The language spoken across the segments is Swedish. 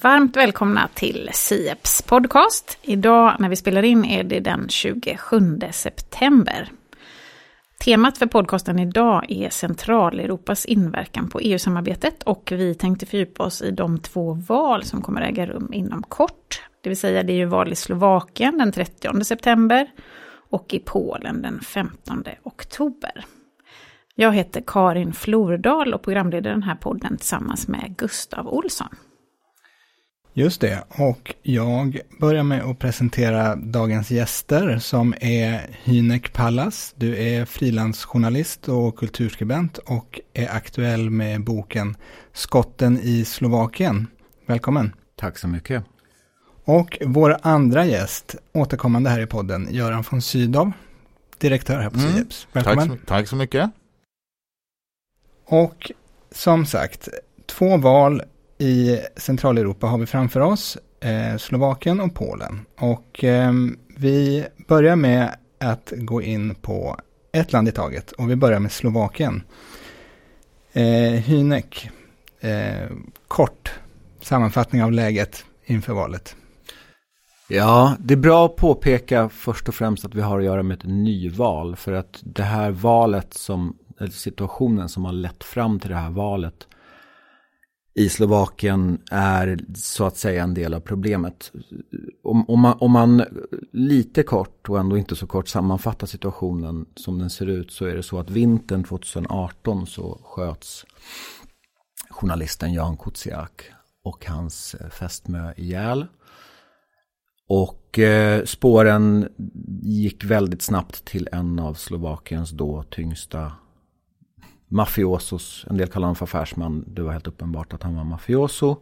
Varmt välkomna till Sieps podcast. Idag när vi spelar in är det den 27 september. Temat för podcasten idag är Centraleuropas inverkan på EU-samarbetet och vi tänkte fördjupa oss i de två val som kommer äga rum inom kort. Det vill säga det är ju val i Slovakien den 30 september och i Polen den 15 oktober. Jag heter Karin Flordal och programleder den här podden tillsammans med Gustav Olsson. Just det, och jag börjar med att presentera dagens gäster som är Hynek Pallas. Du är frilansjournalist och kulturskribent och är aktuell med boken Skotten i Slovakien. Välkommen! Tack så mycket! Och vår andra gäst, återkommande här i podden, Göran von Sydow, direktör här på mm. Sieps. Välkommen! Tack så, tack så mycket! Och som sagt, två val i Centraleuropa har vi framför oss eh, Slovakien och Polen. Och eh, vi börjar med att gå in på ett land i taget och vi börjar med Slovakien. Eh, Hynek, eh, kort sammanfattning av läget inför valet. Ja, det är bra att påpeka först och främst att vi har att göra med ett nyval. För att det här valet som, eller situationen som har lett fram till det här valet i Slovakien är så att säga en del av problemet. Om, om, man, om man lite kort och ändå inte så kort sammanfattar situationen som den ser ut så är det så att vintern 2018 så sköts journalisten Jan Kuciak och hans eh, fästmö ihjäl. Och eh, spåren gick väldigt snabbt till en av Slovakiens då tyngsta mafiosos. En del kallar honom för affärsman. Det var helt uppenbart att han var mafioso.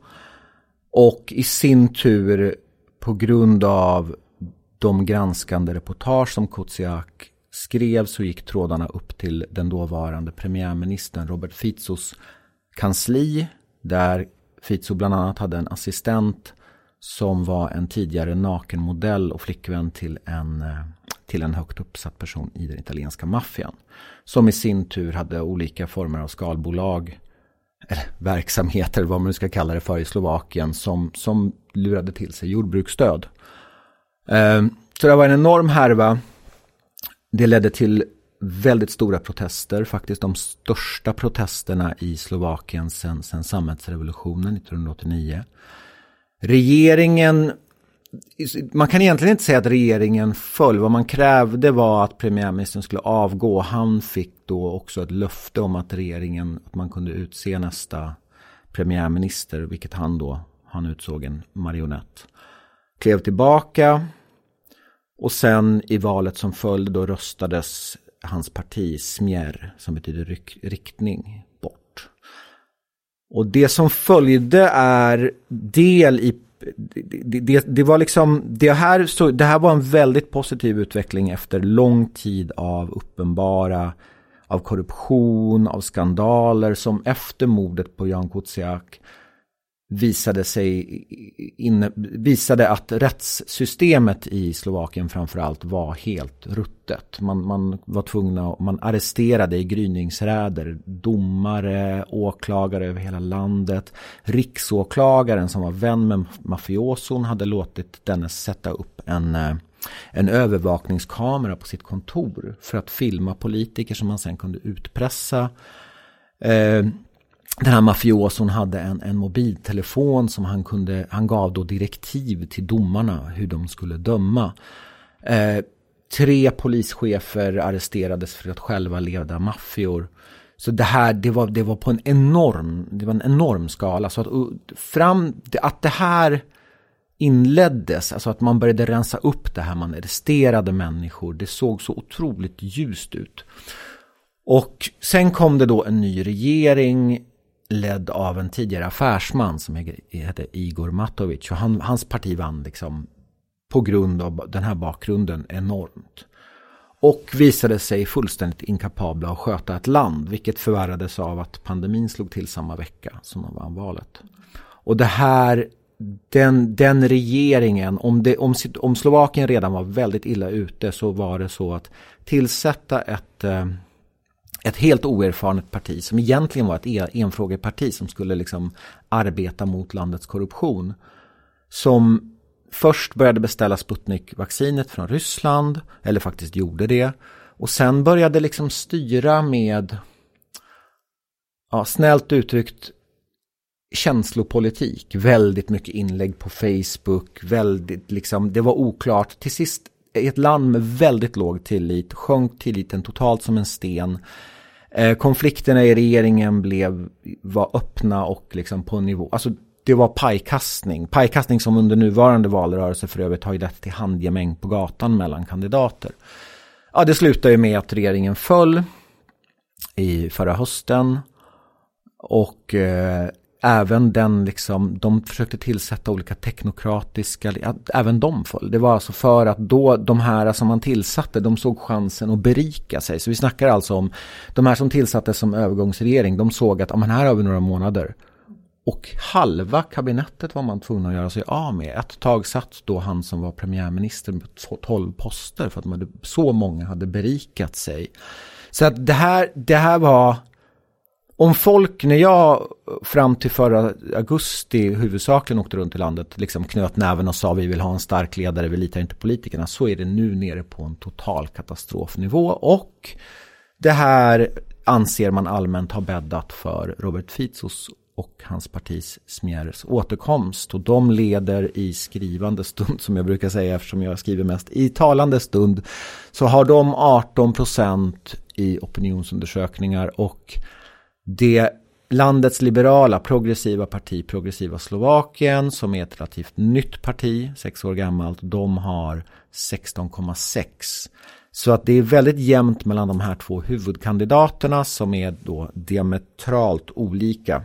Och i sin tur på grund av de granskande reportage som Kutsiak skrev så gick trådarna upp till den dåvarande premiärministern Robert Fizos kansli. Där Fizo bland annat hade en assistent som var en tidigare nakenmodell och flickvän till en, eh, till en högt uppsatt person i den italienska maffian. Som i sin tur hade olika former av skalbolag eller verksamheter, vad man nu ska kalla det för i Slovakien, som, som lurade till sig jordbruksstöd. Ehm, så det var en enorm härva. Det ledde till väldigt stora protester, faktiskt de största protesterna i Slovakien sedan, samhällsrevolutionen 1989. Regeringen man kan egentligen inte säga att regeringen föll. Vad man krävde var att premiärministern skulle avgå. Han fick då också ett löfte om att regeringen, att man kunde utse nästa premiärminister, vilket han då, han utsåg en marionett. Klev tillbaka och sen i valet som följde då röstades hans parti Smjer, som betyder ryck, riktning. Och det som följde är del i det, det, det, var liksom, det här, så, det här var en väldigt positiv utveckling efter lång tid av uppenbara, av korruption, av skandaler som efter mordet på Jan Kuciak visade sig inne, visade att rättssystemet i Slovakien framförallt var helt ruttet. Man, man var tvungna, man arresterade i gryningsräder domare, åklagare över hela landet. Riksåklagaren som var vän med mafioson hade låtit denne sätta upp en en övervakningskamera på sitt kontor för att filma politiker som man sen kunde utpressa. Eh, den här mafioson hade en, en mobiltelefon som han kunde, han gav då direktiv till domarna hur de skulle döma. Eh, tre polischefer arresterades för att själva leda maffior. Så det här, det var, det var på en enorm, det var en enorm skala. Så att, fram, att det här inleddes, alltså att man började rensa upp det här, man arresterade människor, det såg så otroligt ljust ut. Och sen kom det då en ny regering ledd av en tidigare affärsman som hette Igor Matovic. Och han, hans parti vann liksom på grund av den här bakgrunden enormt. Och visade sig fullständigt inkapabla att sköta ett land. Vilket förvärrades av att pandemin slog till samma vecka som de vann valet. Och det här, den, den regeringen, om, det, om, om Slovakien redan var väldigt illa ute så var det så att tillsätta ett, eh, ett helt oerfarnet parti som egentligen var ett e- enfrågeparti som skulle liksom arbeta mot landets korruption. Som först började beställa Sputnik-vaccinet från Ryssland, eller faktiskt gjorde det. Och sen började liksom styra med, ja, snällt uttryckt, känslopolitik. Väldigt mycket inlägg på Facebook, väldigt liksom, det var oklart. Till sist, i ett land med väldigt låg tillit, sjönk tilliten totalt som en sten. Eh, konflikterna i regeringen blev, var öppna och liksom på nivå, alltså det var pajkastning. Pajkastning som under nuvarande valrörelse för övrigt har ju lett till handgemäng på gatan mellan kandidater. Ja, det slutade ju med att regeringen föll i förra hösten. Och eh, även den liksom, de försökte tillsätta olika teknokratiska, även de föll. Det var alltså för att då de här som man tillsatte, de såg chansen att berika sig. Så vi snackar alltså om de här som tillsattes som övergångsregering, de såg att, ja men här har vi några månader. Och halva kabinettet var man tvungen att göra sig av med. Ett tag satt då han som var premiärminister med 12 poster för att man hade, så många hade berikat sig. Så att det här, det här var om folk, när jag fram till förra augusti huvudsakligen åkte runt i landet, liksom knöt näven och sa vi vill ha en stark ledare, vi litar inte på politikerna, så är det nu nere på en total katastrofnivå. Och det här anser man allmänt har bäddat för Robert Fizos och hans partis Smjäres återkomst. Och de leder i skrivande stund, som jag brukar säga eftersom jag skriver mest, i talande stund så har de 18 procent i opinionsundersökningar och det landets liberala progressiva parti, Progressiva Slovakien, som är ett relativt nytt parti, sex år gammalt, de har 16,6. Så att det är väldigt jämnt mellan de här två huvudkandidaterna som är då diametralt olika.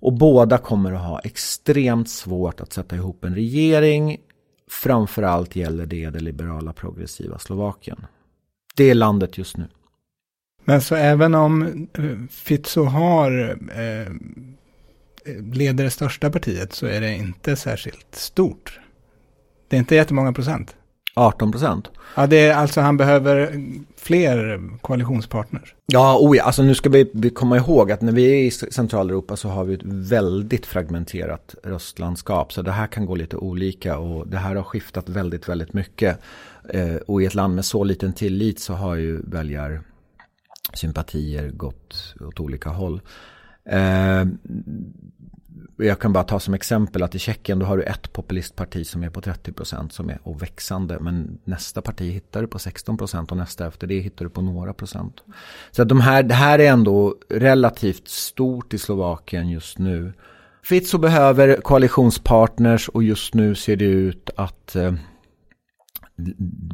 Och båda kommer att ha extremt svårt att sätta ihop en regering. Framförallt gäller det det liberala progressiva Slovakien. Det är landet just nu. Men så även om eh, Fitzo har eh, leder det största partiet så är det inte särskilt stort. Det är inte jättemånga procent. 18 procent. Ja, det är alltså han behöver fler koalitionspartners. Ja, oh ja, alltså nu ska vi komma ihåg att när vi är i Centraleuropa så har vi ett väldigt fragmenterat röstlandskap. Så det här kan gå lite olika och det här har skiftat väldigt, väldigt mycket. Eh, och i ett land med så liten tillit så har ju väljar sympatier gått åt olika håll. Eh, jag kan bara ta som exempel att i Tjeckien då har du ett populistparti som är på 30 procent som är och växande. Men nästa parti hittar du på 16 procent och nästa efter det hittar du på några procent. Så att de här, det här är ändå relativt stort i Slovakien just nu. Fitzo behöver koalitionspartners och just nu ser det ut att eh,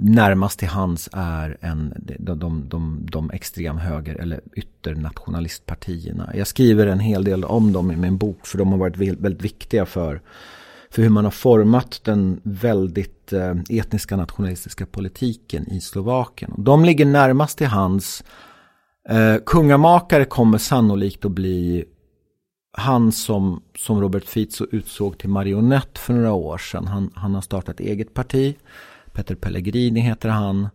närmast till hands är en, de, de, de, de extremhöger eller ytternationalistpartierna. Jag skriver en hel del om dem i min bok för de har varit väldigt viktiga för, för hur man har format den väldigt eh, etniska nationalistiska politiken i Slovakien. De ligger närmast till hands. Eh, kungamakare kommer sannolikt att bli han som, som Robert Fico utsåg till marionett för några år sedan. Han, han har startat eget parti. Peter Pellegrini heter han.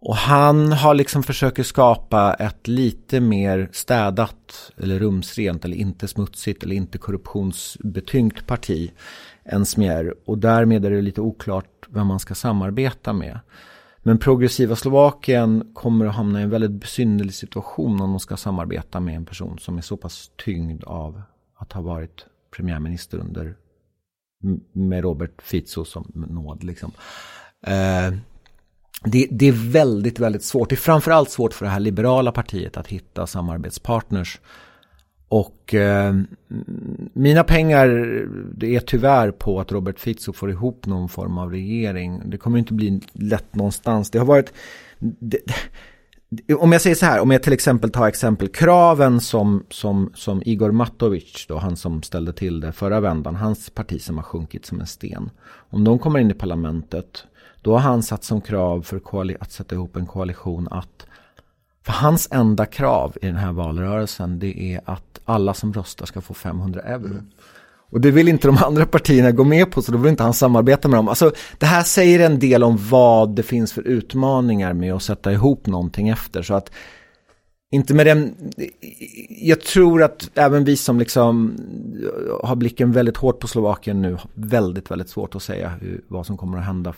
Och han har liksom försöker skapa ett lite mer städat eller rumsrent eller inte smutsigt eller inte korruptionsbetyngt parti än Smier. Och därmed är det lite oklart vem man ska samarbeta med. Men progressiva Slovakien kommer att hamna i en väldigt besynnerlig situation om de ska samarbeta med en person som är så pass tyngd av att ha varit premiärminister under med Robert Fico som nåd. Liksom. Eh, det, det, är väldigt, väldigt svårt. Det är framförallt svårt för det här liberala partiet att hitta samarbetspartners. Och eh, mina pengar det är tyvärr på att Robert Fico får ihop någon form av regering. Det kommer inte bli lätt någonstans. Det har varit... Det, om jag säger så här, om jag till exempel tar exempel kraven som, som, som Igor Matovic, då, han som ställde till det förra vändan, hans parti som har sjunkit som en sten. Om de kommer in i parlamentet då har han satt som krav för att sätta ihop en koalition att för hans enda krav i den här valrörelsen det är att alla som röstar ska få 500 euro. Mm. Och det vill inte de andra partierna gå med på så då vill inte han samarbeta med dem. Alltså det här säger en del om vad det finns för utmaningar med att sätta ihop någonting efter. Så att inte med den, jag tror att även vi som liksom har blicken väldigt hårt på Slovakien nu har väldigt, väldigt svårt att säga hur, vad som kommer att hända.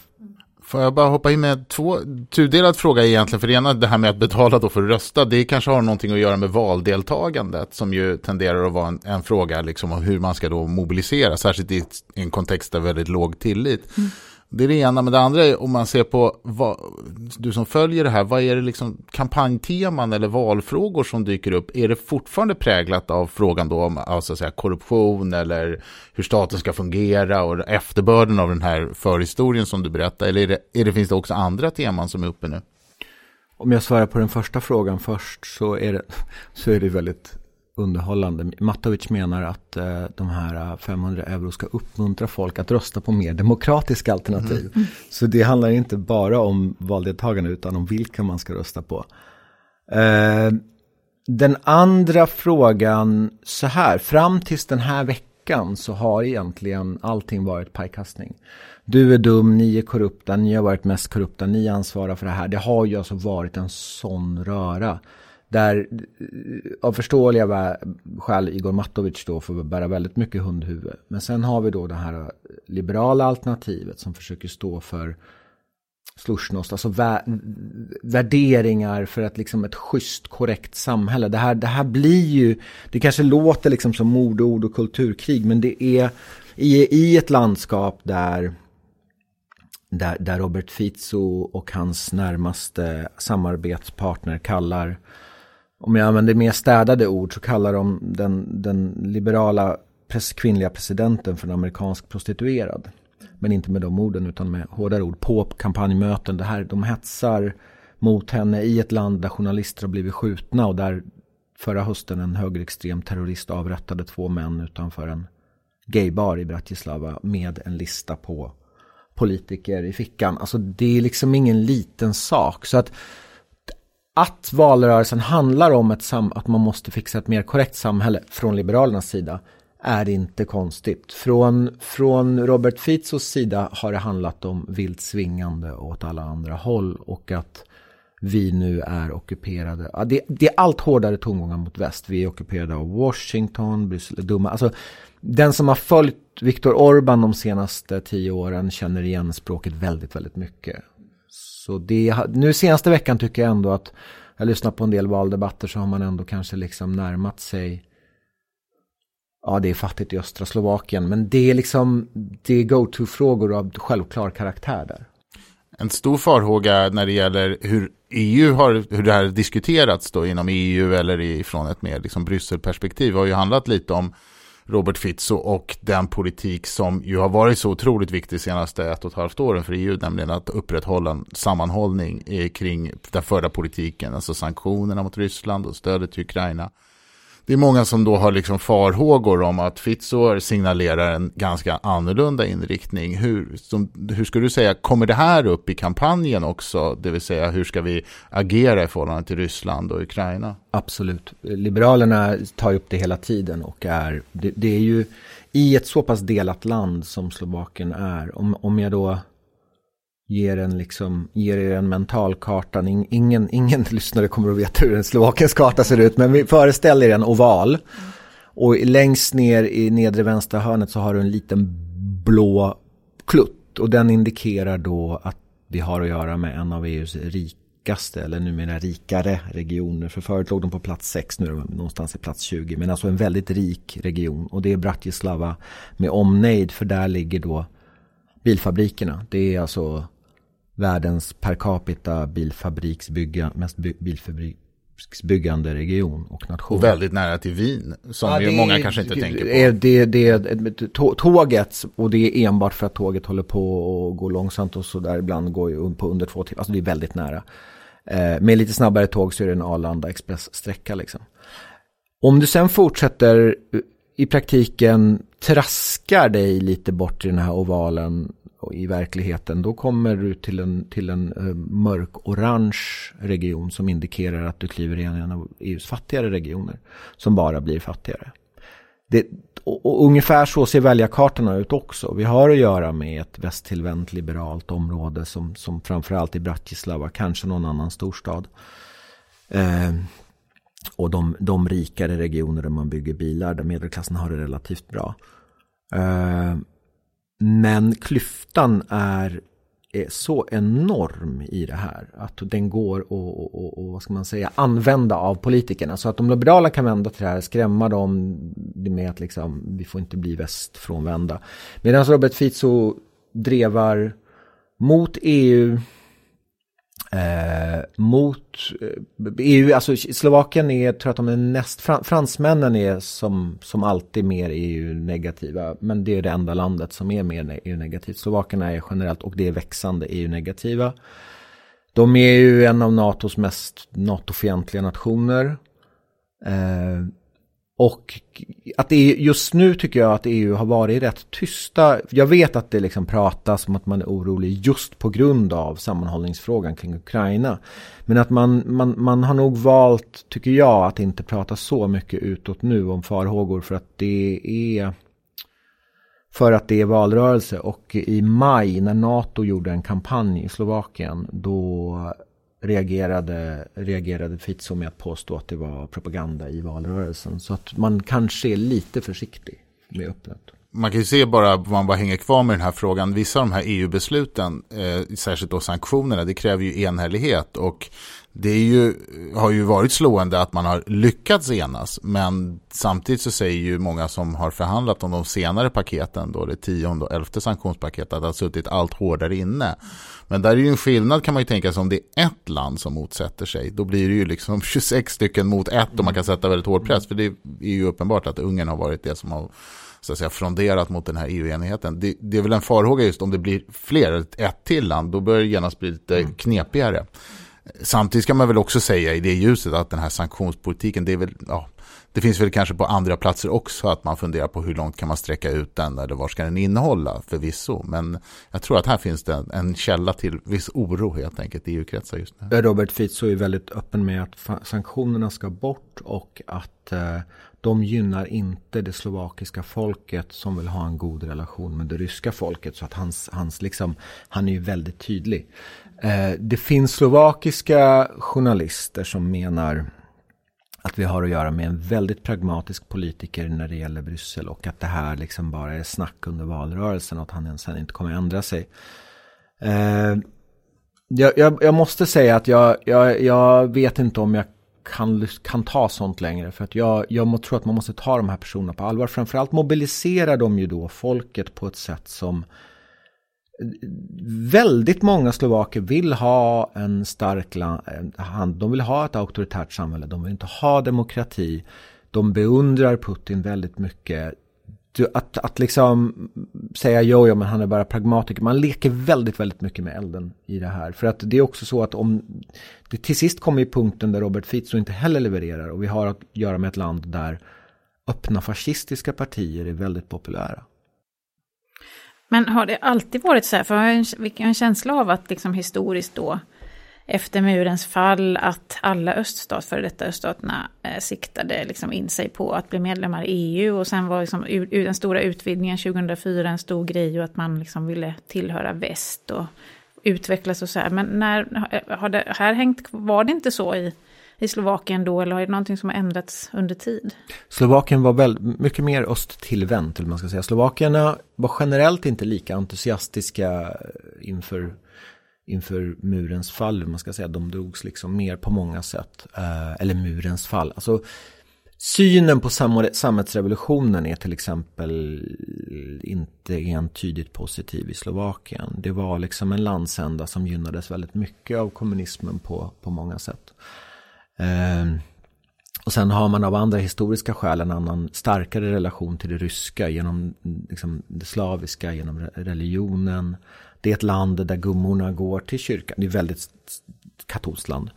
Får jag bara hoppa in med två tudelad fråga egentligen, för det ena det här med att betala då för att rösta, det kanske har någonting att göra med valdeltagandet som ju tenderar att vara en, en fråga liksom om hur man ska då mobilisera, särskilt i en kontext av väldigt låg tillit. Mm. Det är det ena, men det andra är om man ser på vad, du som följer det här, vad är det liksom kampanjteman eller valfrågor som dyker upp? Är det fortfarande präglat av frågan då om alltså säga, korruption eller hur staten ska fungera och efterbörden av den här förhistorien som du berättar? Eller är det, är det, finns det också andra teman som är uppe nu? Om jag svarar på den första frågan först så är det, så är det väldigt underhållande. Matovic menar att eh, de här 500 euro ska uppmuntra folk att rösta på mer demokratiska alternativ. Mm. Så det handlar inte bara om valdeltagande utan om vilka man ska rösta på. Eh, den andra frågan så här, fram tills den här veckan så har egentligen allting varit pajkastning. Du är dum, ni är korrupta, ni har varit mest korrupta, ni ansvarar för det här. Det har ju alltså varit en sån röra. Där eh, av förståeliga skäl Igor Matovic då får bära väldigt mycket hundhuvud. Men sen har vi då det här eh, liberala alternativet som försöker stå för slushnost, alltså vä värderingar för att liksom ett schysst, korrekt samhälle. Det här, det här blir ju, det kanske låter liksom som mordord och kulturkrig, men det är i, i ett landskap där, där, där Robert Fico och hans närmaste samarbetspartner kallar om jag använder mer städade ord så kallar de den, den liberala pres, kvinnliga presidenten för en amerikansk prostituerad. Men inte med de orden utan med hårdare ord på kampanjmöten. Det här, de hetsar mot henne i ett land där journalister har blivit skjutna och där förra hösten en högerextrem terrorist avrättade två män utanför en gaybar i Bratislava med en lista på politiker i fickan. Alltså det är liksom ingen liten sak. Så att att valrörelsen handlar om ett sam att man måste fixa ett mer korrekt samhälle från Liberalernas sida är inte konstigt. Från, från Robert Fizos sida har det handlat om vilt svingande åt alla andra håll och att vi nu är ockuperade. Ja, det, det, är allt hårdare tongångar mot väst. Vi är ockuperade av Washington, Bryssel är dumma. Alltså, den som har följt Viktor Orban de senaste tio åren känner igen språket väldigt, väldigt mycket. Så det, nu senaste veckan tycker jag ändå att jag lyssnar på en del valdebatter så har man ändå kanske liksom närmat sig Ja, det är fattigt i östra Slovakien, men det är liksom det är go-to-frågor av självklar karaktär där. En stor farhåga när det gäller hur EU har, hur det här diskuterats då inom EU eller ifrån ett mer liksom Brysselperspektiv har ju handlat lite om Robert Fitzo och den politik som ju har varit så otroligt viktig senaste ett och ett halvt åren för EU, nämligen att upprätthålla en sammanhållning eh, kring den förda politiken, alltså sanktionerna mot Ryssland och stödet till Ukraina det är många som då har liksom farhågor om att Fitzor signalerar en ganska annorlunda inriktning. Hur, som, hur ska du säga, kommer det här upp i kampanjen också? Det vill säga, hur ska vi agera i förhållande till Ryssland och Ukraina? Absolut. Liberalerna tar upp det hela tiden och är, det, det är ju i ett så pass delat land som Slovakien är. Om, om jag då ger, en liksom, ger er en mentalkarta. Ingen, ingen lyssnare kommer att veta hur en slovakisk karta ser ut, men vi föreställer er en oval. Och längst ner i nedre vänstra hörnet så har du en liten blå klutt. Och den indikerar då att vi har att göra med en av EUs rikaste, eller numera rikare regioner. För förut låg de på plats 6, nu är de någonstans i plats 20. Men alltså en väldigt rik region. Och det är Bratislava med omnejd, för där ligger då bilfabrikerna. Det är alltså världens per capita bilfabriksbygga, mest by, bilfabriksbyggande region och nation. Och väldigt nära till Vin, som ja, ju många kanske inte tänker på. Är, det, det, tåget, och det är enbart för att tåget håller på att gå långsamt och så där ibland går ju på under två timmar, alltså det är väldigt nära. Eh, med lite snabbare tåg så är det en Arlanda Express-sträcka liksom. Om du sen fortsätter i praktiken traskar dig lite bort i den här ovalen i verkligheten, då kommer du till en, till en eh, mörk-orange region som indikerar att du kliver in i en av EUs fattigare regioner som bara blir fattigare. Det, och, och ungefär så ser väljarkartorna ut också. Vi har att göra med ett västtillvänt liberalt område som, som framförallt i Bratislava, kanske någon annan storstad. Eh, och de, de rikare regioner där man bygger bilar, där medelklassen har det relativt bra. Eh, men klyftan är, är så enorm i det här att den går att och, och, vad ska man säga, använda av politikerna. Så att de liberala kan vända till det här, skrämma dem med att liksom, vi får inte bli västfrånvända. Medan Robert Fico drevar mot EU, Eh, mot eh, EU, alltså Slovakien är, tror att de är näst, fransmännen är som, som alltid mer EU-negativa. Men det är det enda landet som är mer EU-negativt. E Slovakerna är generellt, och det är växande, EU-negativa. De är ju en av NATOs mest NATO-fientliga nationer. Eh, och att det är, just nu tycker jag att EU har varit rätt tysta. Jag vet att det liksom pratas om att man är orolig just på grund av sammanhållningsfrågan kring Ukraina. Men att man, man, man har nog valt, tycker jag, att inte prata så mycket utåt nu om farhågor för att det är för att det är valrörelse och i maj när NATO gjorde en kampanj i Slovakien då reagerade, reagerade Fico med att påstå att det var propaganda i valrörelsen. Så att man kanske är lite försiktig med öppnet. Man kan ju se bara, man bara hänger kvar med den här frågan, vissa av de här EU-besluten, eh, särskilt då sanktionerna, det kräver ju enhällighet och det är ju, har ju varit slående att man har lyckats enas, men samtidigt så säger ju många som har förhandlat om de senare paketen, då det tionde och elfte sanktionspaketet, att det har suttit allt hårdare inne. Men där är ju en skillnad kan man ju tänka sig om det är ett land som motsätter sig, då blir det ju liksom 26 stycken mot ett och man kan sätta väldigt hård press, för det är ju uppenbart att Ungern har varit det som har så att säga, fronderat mot den här EU-enigheten. Det, det, är väl en farhåga just om det blir fler, ett till land, då börjar det genast bli lite mm. knepigare. Samtidigt ska man väl också säga i det ljuset att den här sanktionspolitiken, det är väl, ja, det finns väl kanske på andra platser också att man funderar på hur långt kan man sträcka ut den eller vad ska den innehålla förvisso. Men jag tror att här finns det en källa till viss oro helt enkelt i EU-kretsar just nu. Robert Fico är väldigt öppen med att sanktionerna ska bort och att eh, de gynnar inte det slovakiska folket som vill ha en god relation med det ryska folket. Så att hans, hans liksom, han är ju väldigt tydlig. Eh, det finns slovakiska journalister som menar att vi har att göra med en väldigt pragmatisk politiker när det gäller Bryssel och att det här liksom bara är snack under valrörelsen och att han sen inte kommer att ändra sig. Eh, jag, jag, jag, måste säga att jag, jag, vet inte om jag kan, kan ta sånt längre. För att jag, jag tror att man måste ta de här personerna på allvar. Framförallt mobiliserar de ju då folket på ett sätt som Väldigt många slovaker vill ha en stark eh, hand. De vill ha ett auktoritärt samhälle. De vill inte ha demokrati. De beundrar Putin väldigt mycket. Att, att liksom säga jo, ja, men han är bara pragmatiker. Man leker väldigt, väldigt mycket med elden i det här. För att det är också så att om det till sist kommer i punkten där Robert Fico inte heller levererar och vi har att göra med ett land där öppna fascistiska partier är väldigt populära. Men har det alltid varit så här? För jag har en, känsla av att liksom historiskt då, efter murens fall, att alla öststat, före detta öststaterna, eh, siktade liksom in sig på att bli medlemmar i EU. Och sen var liksom u, den stora utvidgningen 2004 en stor grej och att man liksom ville tillhöra väst och utvecklas och så här. Men när har det här hängt, var det inte så i i Slovakien då, eller är det någonting som har ändrats under tid? Slovakien var väl mycket mer östtillvänt, eller man ska säga. Slovakierna var generellt inte lika entusiastiska inför, inför murens fall, man ska säga. De drogs liksom mer på många sätt, eh, eller murens fall. Alltså, Synen på sammetsrevolutionen är till exempel inte entydigt positiv i Slovakien. Det var liksom en landsända som gynnades väldigt mycket av kommunismen på, på många sätt. Ehm, och sen har man av andra historiska skäl en annan starkare relation till det ryska genom liksom, det slaviska, genom religionen. Det är ett land där gummorna går till kyrkan. Det är ett väldigt katolskt land.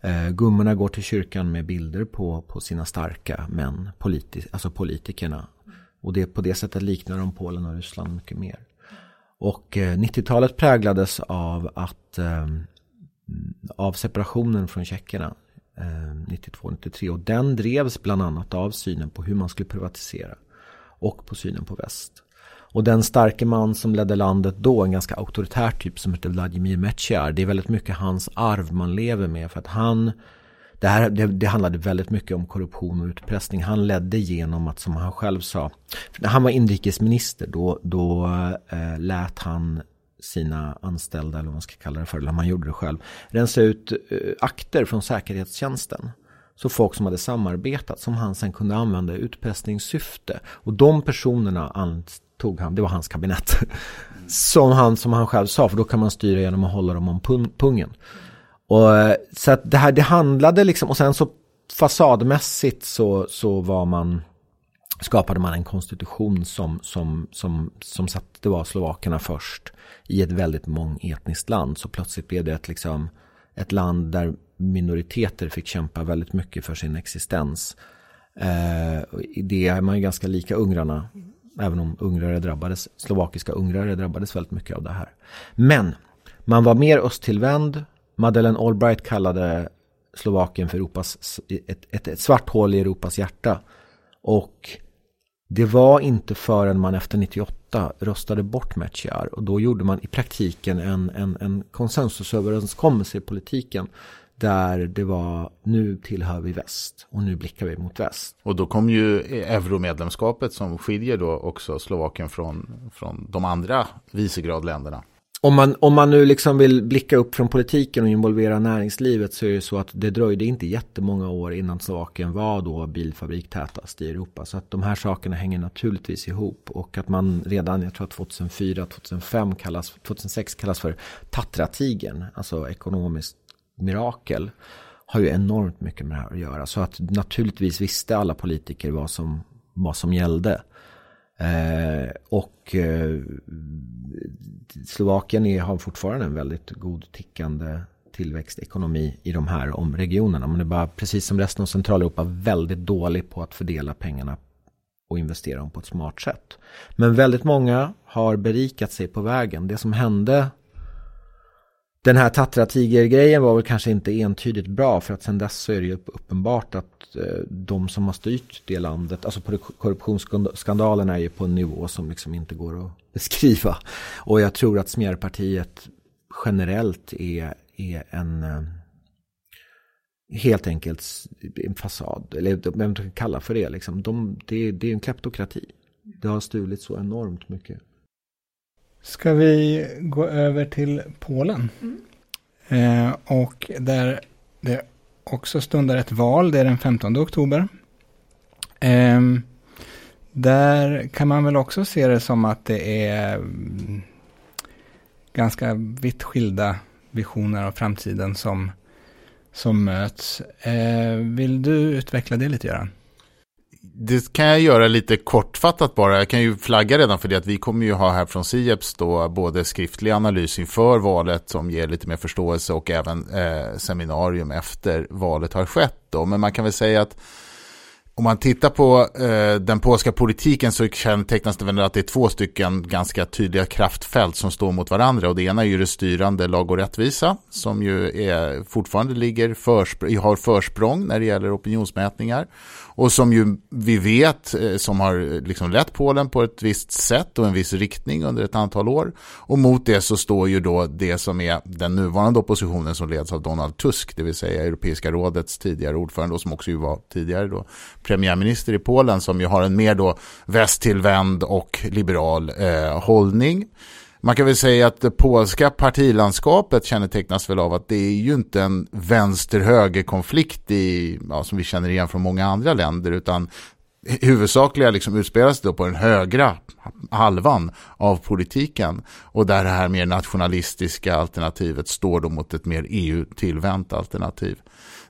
Eh, gummorna går till kyrkan med bilder på, på sina starka män, politi alltså politikerna. Och det, på det sättet liknar de Polen och Ryssland mycket mer. Och eh, 90-talet präglades av att eh, av separationen från tjeckerna. Eh, 92-93 och den drevs bland annat av synen på hur man skulle privatisera och på synen på väst. Och den starke man som ledde landet då, en ganska auktoritär typ som heter Vladimir Mechiar. det är väldigt mycket hans arv man lever med för att han det, här, det, det, handlade väldigt mycket om korruption och utpressning. Han ledde genom att, som han själv sa, när han var inrikesminister då, då eh, lät han sina anställda, eller vad man ska kalla det för, eller man gjorde det själv, rensa ut eh, akter från säkerhetstjänsten. Så folk som hade samarbetat som han sen kunde använda i utpressningssyfte. Och de personerna antog han, det var hans kabinett. Som han, som han själv sa, för då kan man styra genom att hålla dem om pungen. Och, eh, så att det här, det handlade liksom, och sen så fasadmässigt så, så var man skapade man en konstitution som, som, som, som satte var slovakerna först i ett väldigt mångetniskt land. Så plötsligt blev det ett, liksom, ett land där minoriteter fick kämpa väldigt mycket för sin existens. Eh, det är man ju ganska lika ungrarna, även om ungrare drabbades, slovakiska ungrare drabbades väldigt mycket av det här. Men man var mer östtillvänd. Madeleine Albright kallade Slovakien för Europas, ett, ett, ett svart hål i Europas hjärta. Och det var inte förrän man efter 98 röstade bort Metjar och då gjorde man i praktiken en, en, en konsensusöverenskommelse i politiken där det var nu tillhör vi väst och nu blickar vi mot väst. Och då kom ju euromedlemskapet som skiljer då också Slovakien från, från de andra visegradländerna. Om man, om man nu liksom vill blicka upp från politiken och involvera näringslivet så är det så att det dröjde inte jättemånga år innan Slovakien var då bilfabrik tätast i Europa. Så att de här sakerna hänger naturligtvis ihop och att man redan, jag tror att 2004, 2005 kallas, 2006 kallas för Tatratigen, alltså ekonomiskt mirakel har ju enormt mycket med det här att göra. Så att naturligtvis visste alla politiker vad som, vad som gällde. Eh, och eh, Slovakien är, har fortfarande en väldigt god tickande tillväxtekonomi i de här om regionerna. Men det är bara, precis som resten av Centraleuropa, väldigt dålig på att fördela pengarna och investera dem på ett smart sätt. Men väldigt många har berikat sig på vägen. Det som hände den här tattra tiger grejen var väl kanske inte entydigt bra för att sen dess så är det ju uppenbart att eh, de som har styrt det landet, alltså korruptionsskandalerna är ju på en nivå som liksom inte går att beskriva. Och jag tror att Smjärpartiet generellt är, är en eh, helt enkelt en fasad, eller vem man kan kalla för det. Liksom. De, det, det är en kleptokrati. Det har stulit så enormt mycket. Ska vi gå över till Polen? Mm. Eh, och där det också stundar ett val, det är den 15 oktober. Eh, där kan man väl också se det som att det är mm, ganska vitt skilda visioner av framtiden som, som möts. Eh, vill du utveckla det lite Göran? Det kan jag göra lite kortfattat bara. Jag kan ju flagga redan för det att vi kommer ju ha här från Sieps då både skriftlig analys inför valet som ger lite mer förståelse och även eh, seminarium efter valet har skett då. Men man kan väl säga att om man tittar på eh, den polska politiken så kännetecknas det väl att det är två stycken ganska tydliga kraftfält som står mot varandra. Och det ena är ju det styrande lag och rättvisa som ju är, fortfarande ligger förspr har försprång när det gäller opinionsmätningar. Och som ju vi vet, eh, som har liksom lett Polen på ett visst sätt och en viss riktning under ett antal år. Och mot det så står ju då det som är den nuvarande oppositionen som leds av Donald Tusk, det vill säga Europeiska rådets tidigare ordförande och som också ju var tidigare då premiärminister i Polen som ju har en mer då västtillvänd och liberal eh, hållning. Man kan väl säga att det polska partilandskapet kännetecknas väl av att det är ju inte en vänster-höger-konflikt i, ja, som vi känner igen från många andra länder utan huvudsakliga liksom utspelas då på den högra halvan av politiken och där det här mer nationalistiska alternativet står då mot ett mer EU-tillvänt alternativ.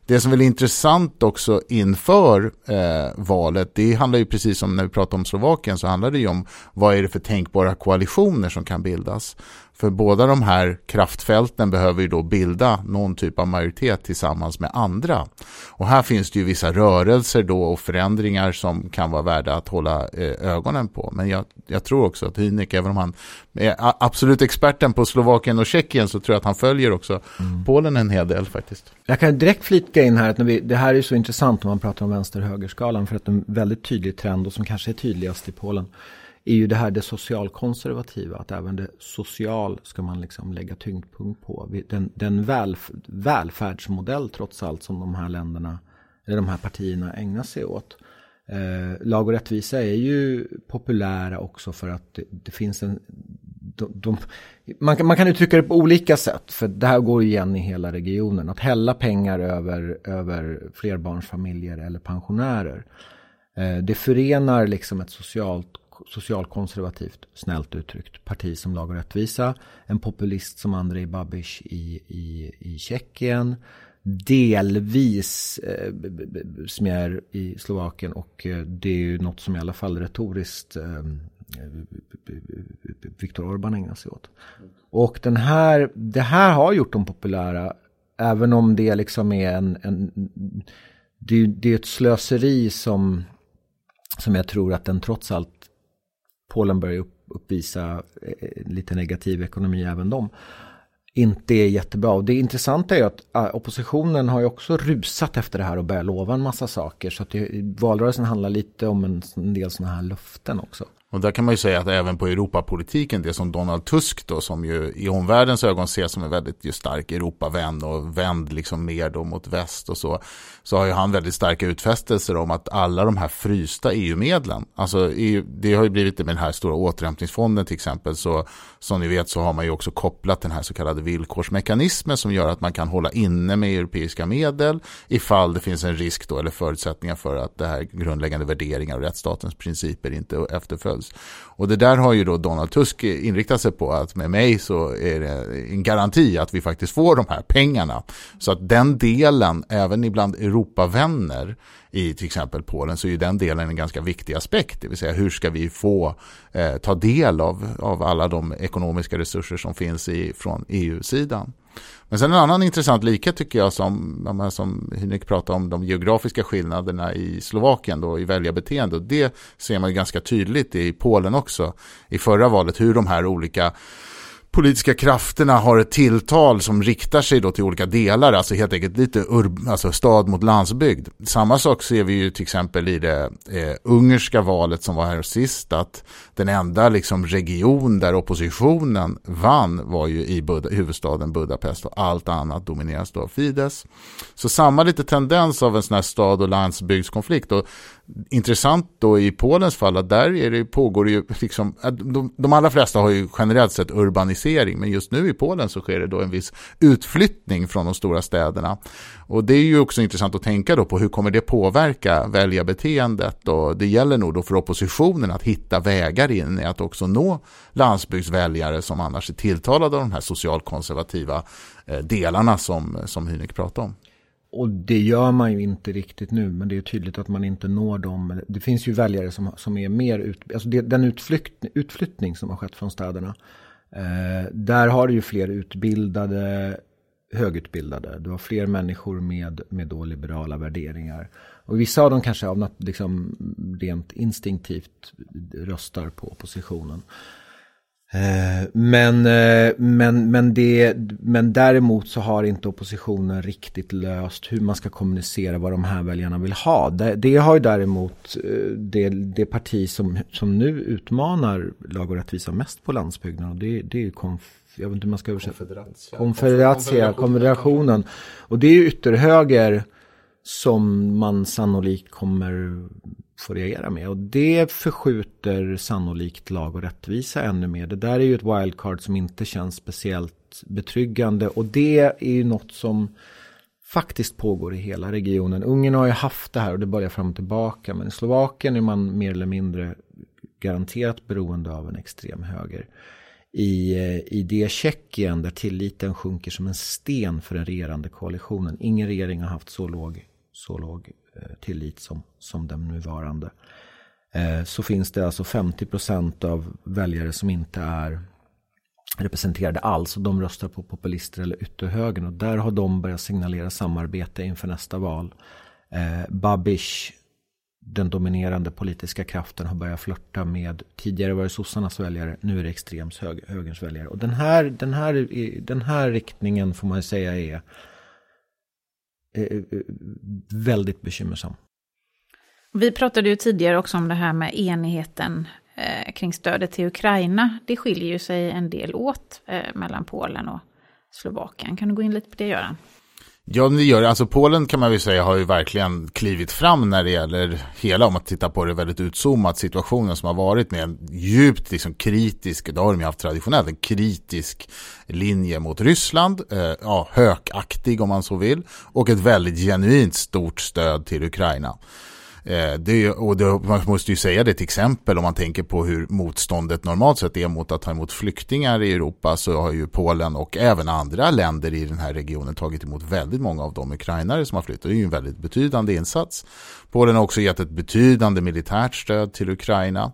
Det som är intressant också inför eh, valet, det handlar ju precis som när vi pratar om Slovakien så handlar det ju om vad är det för tänkbara koalitioner som kan bildas. För båda de här kraftfälten behöver ju då bilda någon typ av majoritet tillsammans med andra. Och här finns det ju vissa rörelser då och förändringar som kan vara värda att hålla eh, ögonen på. Men jag, jag tror också att Hynek, även om han är absolut experten på Slovakien och Tjeckien så tror jag att han följer också mm. Polen en hel del faktiskt. Jag kan direkt flika in här att när vi, det här är så intressant när man pratar om vänster-högerskalan för att en väldigt tydlig trend och som kanske är tydligast i Polen är ju det här det socialkonservativa. Att även det social ska man liksom lägga tyngdpunkt på. Den, den välf välfärdsmodell trots allt som de här länderna, eller de här partierna ägnar sig åt. Eh, lag och rättvisa är ju populära också för att det, det finns en... De, de, man, kan, man kan uttrycka det på olika sätt, för det här går igen i hela regionen. Att hälla pengar över, över flerbarnsfamiljer eller pensionärer. Eh, det förenar liksom ett socialt socialkonservativt, snällt uttryckt, parti som Lag och rättvisa. En populist som Andrej Babiš i, i, i Tjeckien delvis eh, Smjer i Slovakien och eh, det är ju något som i alla fall retoriskt eh, Viktor Orbán ägnar sig åt. Och den här, det här har gjort dem populära även om det liksom är en, en det, det, är ett slöseri som, som jag tror att den trots allt Polen börjar upp, uppvisa eh, lite negativ ekonomi även de inte är jättebra. Och det intressanta är att eh, oppositionen har ju också rusat efter det här och börjat lova en massa saker. Så att det, valrörelsen handlar lite om en, en del sådana här löften också. Och där kan man ju säga att även på Europapolitiken, det som Donald Tusk då, som ju i omvärldens ögon ses som en väldigt ju stark Europavän och vänd liksom mer då mot väst och så, så har ju han väldigt starka utfästelser om att alla de här frysta EU-medlen, alltså EU, det har ju blivit det med den här stora återhämtningsfonden till exempel, så som ni vet så har man ju också kopplat den här så kallade villkorsmekanismen som gör att man kan hålla inne med europeiska medel ifall det finns en risk då eller förutsättningar för att det här grundläggande värderingar och rättsstatens principer inte efterföljs. Och det där har ju då Donald Tusk inriktat sig på att med mig så är det en garanti att vi faktiskt får de här pengarna. Så att den delen, även ibland Europavänner i till exempel Polen, så är ju den delen en ganska viktig aspekt. Det vill säga hur ska vi få eh, ta del av, av alla de ekonomiska resurser som finns i, från EU-sidan. Men sen en annan intressant likhet tycker jag som, som Hynek pratade om de geografiska skillnaderna i Slovakien då i väljarbeteende. Det ser man ju ganska tydligt i Polen också i förra valet hur de här olika politiska krafterna har ett tilltal som riktar sig då till olika delar, alltså helt enkelt lite urb, alltså stad mot landsbygd. Samma sak ser vi ju till exempel i det eh, ungerska valet som var här sist, att den enda liksom region där oppositionen vann var ju i Bud huvudstaden Budapest och allt annat domineras då av Fidesz. Så samma lite tendens av en sån här stad och landsbygdskonflikt och intressant då i Polens fall att där är det, pågår det ju liksom, de, de allra flesta har ju generellt sett urbanisering men just nu i Polen så sker det då en viss utflyttning från de stora städerna. Och det är ju också intressant att tänka då på hur kommer det påverka väljarbeteendet och det gäller nog då för oppositionen att hitta vägar in i att också nå landsbygdsväljare som annars är tilltalade av de här socialkonservativa eh, delarna som, som Hynek pratade om. Och det gör man ju inte riktigt nu, men det är tydligt att man inte når dem. Det finns ju väljare som, som är mer ut, alltså det, den utflykt, utflyttning som har skett från städerna. Eh, där har du ju fler utbildade, högutbildade. Du har fler människor med, med då liberala värderingar. Och vissa av dem kanske av något liksom rent instinktivt röstar på oppositionen. Eh, men, eh, men, men, det, men däremot så har inte oppositionen riktigt löst hur man ska kommunicera vad de här väljarna vill ha. Det, det har ju däremot eh, det, det parti som, som nu utmanar lag och rättvisa mest på landsbygden. Och det, det är konf, jag vet inte hur man ska översätta. Konfederatia. Konfederatia, konfederationen. Och det är ytterhöger som man sannolikt kommer får reagera med. Och det förskjuter sannolikt lag och rättvisa ännu mer. Det där är ju ett wildcard som inte känns speciellt betryggande. Och det är ju något som faktiskt pågår i hela regionen. Ungern har ju haft det här och det börjar fram och tillbaka. Men i Slovakien är man mer eller mindre garanterat beroende av en extrem höger. I, eh, i det Tjeckien där tilliten sjunker som en sten för den regerande koalitionen. Ingen regering har haft så låg, så låg Eh, tillit som, som den nuvarande. Eh, så finns det alltså 50 procent av väljare som inte är representerade alls och de röstar på populister eller ytterhögern och där har de börjat signalera samarbete inför nästa val. Eh, Babish, den dominerande politiska kraften, har börjat flörta med, tidigare var det sossarnas väljare, nu är det extrems hög, högerns väljare. Och den här, den, här, den här riktningen får man säga är väldigt bekymmersam. Vi pratade ju tidigare också om det här med enigheten eh, kring stödet till Ukraina, det skiljer ju sig en del åt eh, mellan Polen och Slovakien. Kan du gå in lite på det, Göran? Ja, det gör det. Alltså Polen kan man väl säga har ju verkligen klivit fram när det gäller hela, om man tittar på det väldigt utzoomat, situationen som har varit med. En djupt liksom, kritisk, det har de ju haft traditionellt, en kritisk linje mot Ryssland, eh, ja, hökaktig om man så vill, och ett väldigt genuint stort stöd till Ukraina. Eh, det, och det, man måste ju säga det till exempel om man tänker på hur motståndet normalt sett är mot att ta emot flyktingar i Europa så har ju Polen och även andra länder i den här regionen tagit emot väldigt många av de ukrainare som har flyttat. Det är ju en väldigt betydande insats. Polen har också gett ett betydande militärt stöd till Ukraina.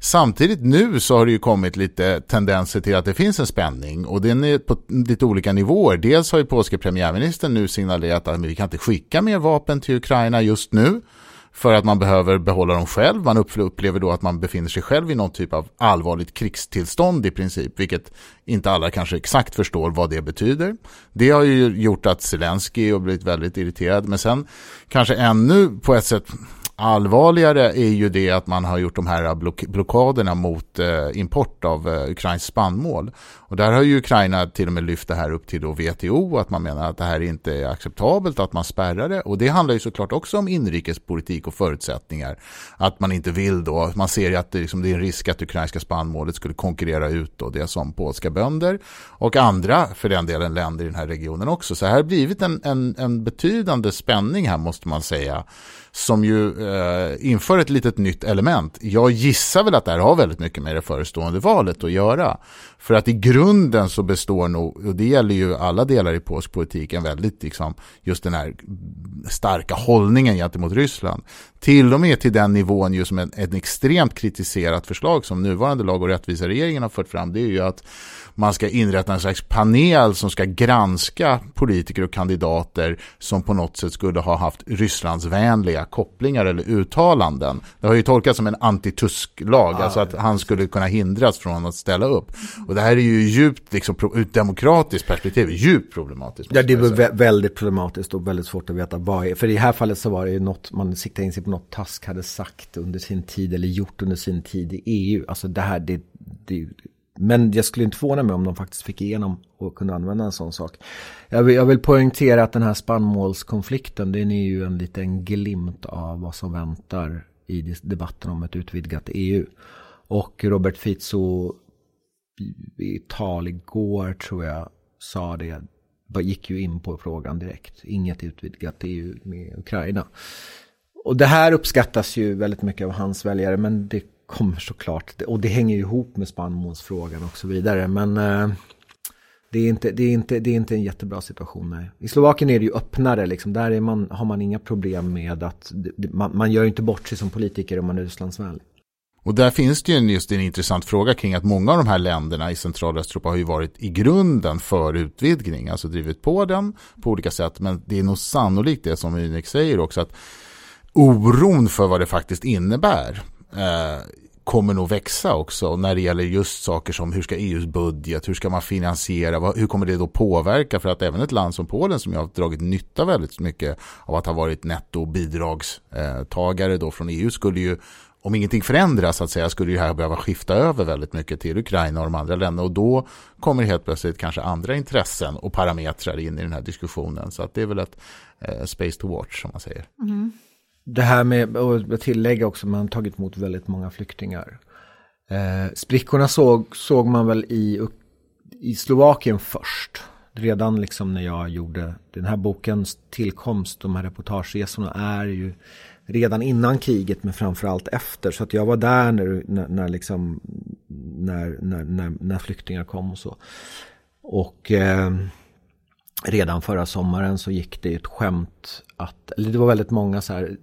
Samtidigt nu så har det ju kommit lite tendenser till att det finns en spänning och den är på lite olika nivåer. Dels har ju polske premiärministern nu signalerat att vi kan inte skicka mer vapen till Ukraina just nu för att man behöver behålla dem själv. Man upplever då att man befinner sig själv i någon typ av allvarligt krigstillstånd i princip, vilket inte alla kanske exakt förstår vad det betyder. Det har ju gjort att Zelensky har blivit väldigt irriterad, men sen kanske ännu på ett sätt allvarligare är ju det att man har gjort de här block blockaderna mot eh, import av eh, ukrainsk spannmål. Och där har ju Ukraina till och med lyft det här upp till då WTO, att man menar att det här inte är acceptabelt, att man spärrar det. Och det handlar ju såklart också om inrikespolitik och förutsättningar. Att man inte vill då, man ser ju att det, liksom, det är en risk att ukrainska spannmålet skulle konkurrera ut då det som polska bönder och andra, för den delen, länder i den här regionen också. Så här har blivit en, en, en betydande spänning här måste man säga som ju eh, inför ett litet nytt element. Jag gissar väl att det här har väldigt mycket med det förestående valet att göra. För att i grunden så består nog, och det gäller ju alla delar i polsk politik, en väldigt liksom, just den här starka hållningen gentemot Ryssland. Till och med till den nivån ju som en, en extremt kritiserat förslag som nuvarande lag och rättvisa regeringen har fört fram, det är ju att man ska inrätta en slags panel som ska granska politiker och kandidater som på något sätt skulle ha haft Rysslandsvänliga kopplingar eller uttalanden. Det har ju tolkats som en antitusk-lag, ah, alltså att han skulle kunna hindras från att ställa upp. Och det här är ju djupt, liksom, ur ett demokratiskt perspektiv, djupt problematiskt. Ja, det är väldigt problematiskt och väldigt svårt att veta vad är. För i det här fallet så var det ju något, man siktade in sig på något Task hade sagt under sin tid eller gjort under sin tid i EU. Alltså det här, det, det men jag skulle inte förvåna mig om de faktiskt fick igenom och kunde använda en sån sak. Jag vill, jag vill poängtera att den här spannmålskonflikten, den är ju en liten glimt av vad som väntar i debatten om ett utvidgat EU. Och Robert Fico i tal igår tror jag sa det, gick ju in på frågan direkt. Inget utvidgat EU med Ukraina. Och det här uppskattas ju väldigt mycket av hans väljare, men det kommer såklart, och det hänger ju ihop med spannmålsfrågan och så vidare. Men eh, det, är inte, det, är inte, det är inte en jättebra situation. Nej. I Slovakien är det ju öppnare, liksom. där är man, har man inga problem med att man, man gör inte bort sig som politiker om man är Rysslandsvänlig. Och där finns det ju just en intressant fråga kring att många av de här länderna i centrala Östeuropa har ju varit i grunden för utvidgning, alltså drivit på den på olika sätt. Men det är nog sannolikt det som Unik säger också, att oron för vad det faktiskt innebär eh, kommer nog växa också när det gäller just saker som hur ska EUs budget, hur ska man finansiera, hur kommer det då påverka för att även ett land som Polen som jag har dragit nytta väldigt mycket av att ha varit nettobidragstagare då från EU skulle ju om ingenting förändras så att säga skulle det här behöva skifta över väldigt mycket till Ukraina och de andra länderna och då kommer helt plötsligt kanske andra intressen och parametrar in i den här diskussionen så att det är väl ett eh, space to watch som man säger. Mm. Det här med att tillägga också, man har tagit emot väldigt många flyktingar. Eh, sprickorna såg, såg man väl i, i Slovakien först. Redan liksom när jag gjorde den här bokens tillkomst, de här reportageresorna är ju redan innan kriget men framförallt efter. Så att jag var där när, när, när, liksom, när, när, när, när flyktingar kom och så. Och eh, redan förra sommaren så gick det ett skämt att, eller det var väldigt många så här,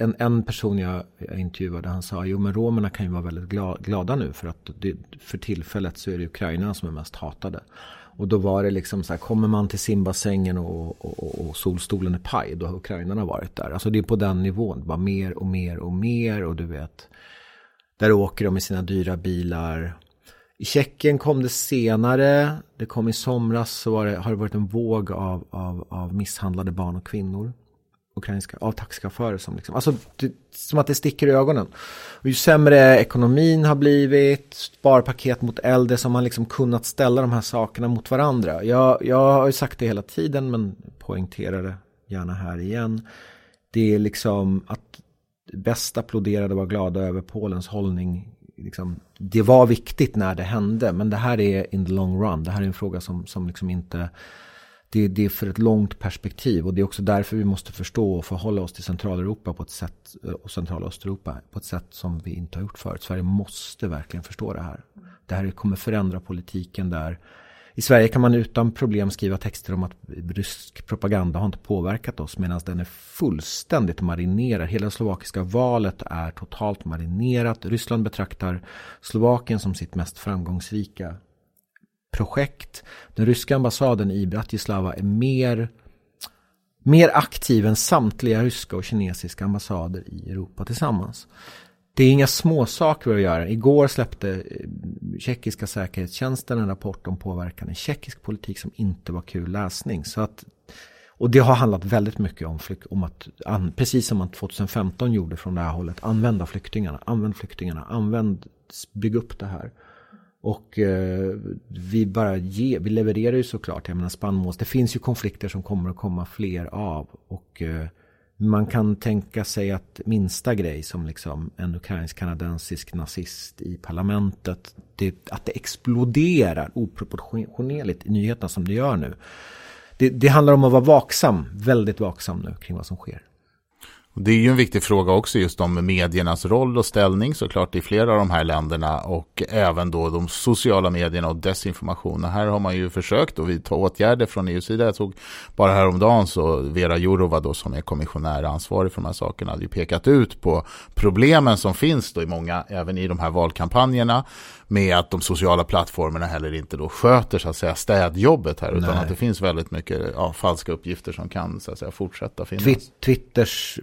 en, en person jag, jag intervjuade han sa jo men romerna kan ju vara väldigt glada, glada nu för att det, för tillfället så är det Ukraina som är mest hatade. Och då var det liksom så här, kommer man till simbassängen och, och, och solstolen är paj, då har ukrainarna varit där. Alltså det är på den nivån, bara mer och mer och mer och du vet, där åker de i sina dyra bilar. I Tjeckien kom det senare, det kom i somras så det, har det varit en våg av, av, av misshandlade barn och kvinnor ukrainska av taxichaufförer som liksom, alltså det, som att det sticker i ögonen. Och ju sämre ekonomin har blivit, sparpaket mot äldre som har liksom kunnat ställa de här sakerna mot varandra. Jag, jag har ju sagt det hela tiden men poängterar det gärna här igen. Det är liksom att bäst applåderade och var glada över Polens hållning. Liksom, det var viktigt när det hände men det här är in the long run. Det här är en fråga som, som liksom inte det, det, är för ett långt perspektiv och det är också därför vi måste förstå och förhålla oss till Centraleuropa på ett sätt och Central och Östeuropa på ett sätt som vi inte har gjort förut. Sverige måste verkligen förstå det här. Det här kommer förändra politiken där. I Sverige kan man utan problem skriva texter om att rysk propaganda har inte påverkat oss medan den är fullständigt marinerad. Hela slovakiska valet är totalt marinerat. Ryssland betraktar Slovakien som sitt mest framgångsrika projekt. Den ryska ambassaden i Bratislava är mer, mer aktiv än samtliga ryska och kinesiska ambassader i Europa tillsammans. Det är inga småsaker att göra. Igår släppte eh, tjeckiska säkerhetstjänsten en rapport om påverkan i tjeckisk politik som inte var kul läsning. Så att, och det har handlat väldigt mycket om, om att, precis som man 2015 gjorde från det här hållet, använda flyktingarna, använd flyktingarna, använd, bygg upp det här. Och eh, vi bara ge, vi levererar ju såklart, jag menar spannmåls, det finns ju konflikter som kommer att komma fler av. Och eh, man kan tänka sig att minsta grej som liksom en ukrainsk-kanadensisk nazist i parlamentet, det, att det exploderar oproportionerligt i nyheterna som det gör nu. Det, det handlar om att vara vaksam, väldigt vaksam nu kring vad som sker. Det är ju en viktig fråga också just om mediernas roll och ställning såklart i flera av de här länderna och även då de sociala medierna och desinformation. Här har man ju försökt att vidta åtgärder från EUs sida. Jag tog bara häromdagen så Vera Jourova då som är kommissionär ansvarig för de här sakerna hade ju pekat ut på problemen som finns då i många, även i de här valkampanjerna med att de sociala plattformarna heller inte då sköter så att säga städjobbet här utan Nej. att det finns väldigt mycket ja, falska uppgifter som kan så att säga fortsätta finnas. Twitters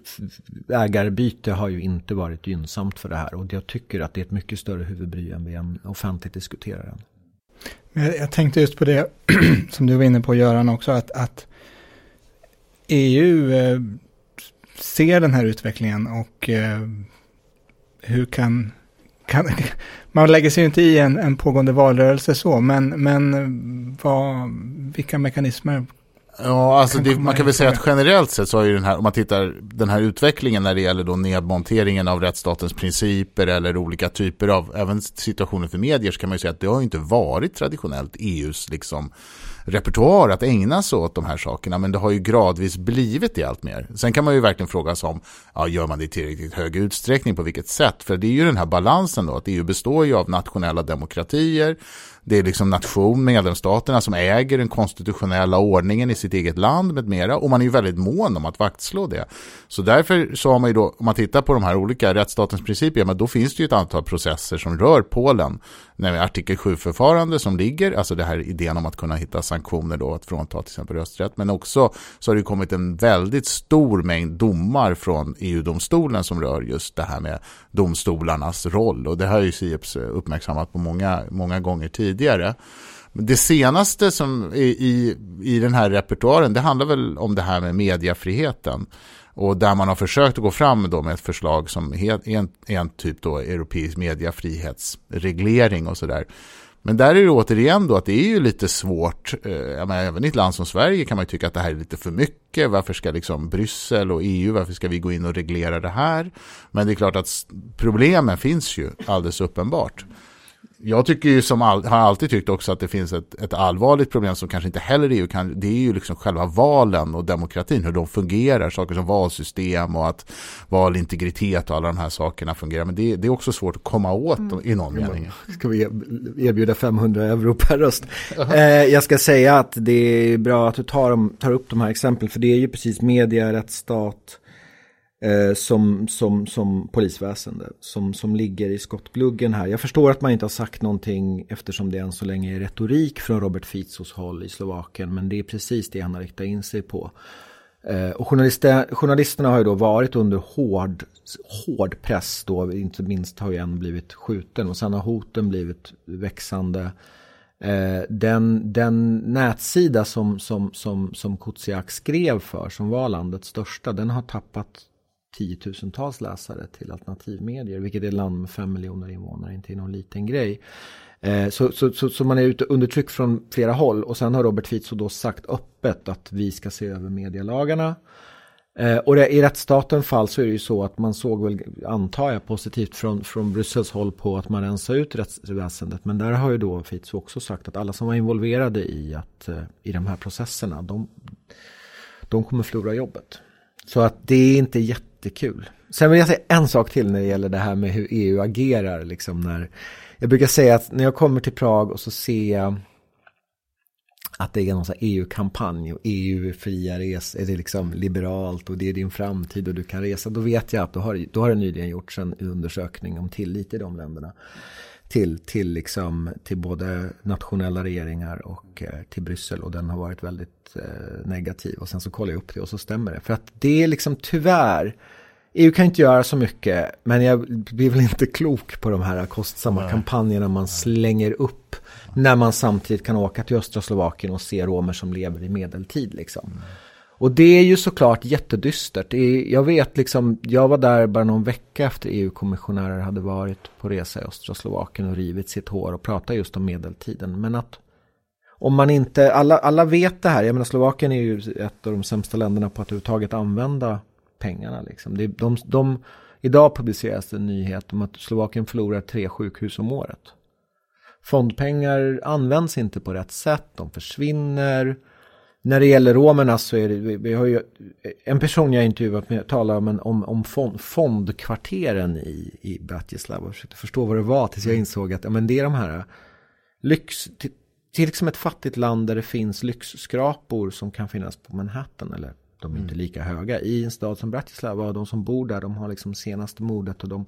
ägarbyte har ju inte varit gynnsamt för det här och jag tycker att det är ett mycket större huvudbry än vi än offentligt diskuterar än. Jag, jag tänkte just på det som du var inne på Göran också att, att EU eh, ser den här utvecklingen och eh, hur kan kan, man lägger sig ju inte i en, en pågående valrörelse så, men, men vad, vilka mekanismer Ja, alltså det, man kan väl säga att generellt sett så har ju den här, om man tittar den här utvecklingen när det gäller då nedmonteringen av rättsstatens principer eller olika typer av, även situationer för medier så kan man ju säga att det har ju inte varit traditionellt EUs liksom repertoar att ägna sig åt de här sakerna, men det har ju gradvis blivit det allt mer. Sen kan man ju verkligen fråga sig om, ja, gör man det i tillräckligt hög utsträckning, på vilket sätt? För det är ju den här balansen då, att EU består ju av nationella demokratier, det är liksom nation, medlemsstaterna som äger den konstitutionella ordningen i sitt eget land med mera. Och man är ju väldigt mån om att vaktslå det. Så därför så har man ju då, om man tittar på de här olika rättsstatens principer, men då finns det ju ett antal processer som rör Polen. Nämligen artikel 7-förfarande som ligger, alltså det här idén om att kunna hitta sanktioner då, att frånta till exempel rösträtt. Men också så har det kommit en väldigt stor mängd domar från EU-domstolen som rör just det här med domstolarnas roll. Och det har ju Sieps uppmärksammat på många, många gånger tidigare. Det senaste som i, i, i den här repertoaren, det handlar väl om det här med mediefriheten Och där man har försökt att gå fram då med ett förslag som är en, en typ då europeisk mediefrihetsreglering och sådär. Men där är det återigen då att det är ju lite svårt, eh, Jag menar, även i ett land som Sverige kan man ju tycka att det här är lite för mycket. Varför ska liksom Bryssel och EU, varför ska vi gå in och reglera det här? Men det är klart att problemen finns ju alldeles uppenbart jag tycker ju som all, har alltid tyckt också att det finns ett, ett allvarligt problem som kanske inte heller EU kan, det är ju liksom själva valen och demokratin, hur de fungerar, saker som valsystem och att valintegritet och alla de här sakerna fungerar. Men det, det är också svårt att komma åt mm. i någon mening. Ska vi erbjuda 500 euro per röst? eh, jag ska säga att det är bra att du tar, tar upp de här exemplen, för det är ju precis media, rättsstat, eh, som, som, som polisväsende som, som ligger i skottgluggen här. Jag förstår att man inte har sagt någonting eftersom det än så länge är retorik från Robert Fizos håll i Slovakien men det är precis det han har riktat in sig på. Eh, och journalisterna har ju då varit under hård, hård press då, inte minst har ju en blivit skjuten och sen har hoten blivit växande. Eh, den, den nätsida som, som, som, som Kutsiak skrev för, som var landets största, den har tappat tiotusentals läsare till alternativmedier, vilket är ett land med fem miljoner invånare, inte någon liten grej. Eh, så, så, så, så, man är ute under tryck från flera håll och sen har Robert Fico då sagt öppet att vi ska se över medielagarna. Eh, och det, i rättsstaten fall så är det ju så att man såg väl, antar jag, positivt från, från Bryssels håll på att man rensar ut rättsväsendet. Men där har ju då Fico också sagt att alla som var involverade i, att, eh, i de här processerna, de, de kommer förlora jobbet. Så att det är inte jättekul. Sen vill jag säga en sak till när det gäller det här med hur EU agerar. Liksom när, jag brukar säga att när jag kommer till Prag och så ser jag att det är någon EU-kampanj och EU är fria resor, är det liksom liberalt och det är din framtid och du kan resa. Då vet jag att då har, då har det nyligen gjorts en undersökning om tillit i de länderna. Till, till, liksom, till både nationella regeringar och eh, till Bryssel och den har varit väldigt eh, negativ. Och sen så kollar jag upp det och så stämmer det. För att det är liksom tyvärr EU kan inte göra så mycket, men jag blir väl inte klok på de här kostsamma Nej. kampanjerna man slänger upp. När man samtidigt kan åka till östra Slovakien och se romer som lever i medeltid. Liksom. Mm. Och det är ju såklart jättedystert. Jag vet liksom, jag var där bara någon vecka efter EU-kommissionärer hade varit på resa i östra Slovakien och rivit sitt hår och pratat just om medeltiden. Men att om man inte, alla, alla vet det här, jag menar Slovakien är ju ett av de sämsta länderna på att överhuvudtaget använda pengarna. Liksom. Det, de, de, idag publiceras en nyhet om att Slovakien förlorar tre sjukhus om året. Fondpengar används inte på rätt sätt, de försvinner. När det gäller romerna så är det, vi har ju, en person jag intervjuat med talar om, en, om, om fond, fondkvarteren i, i Bratislava. Jag försökte förstå vad det var tills jag insåg att ja, men det är de här lyx, till, till liksom ett fattigt land där det finns lyxskrapor som kan finnas på Manhattan eller de är inte mm. lika höga. I en stad som Bratislava, de som bor där, de har liksom senaste modet och de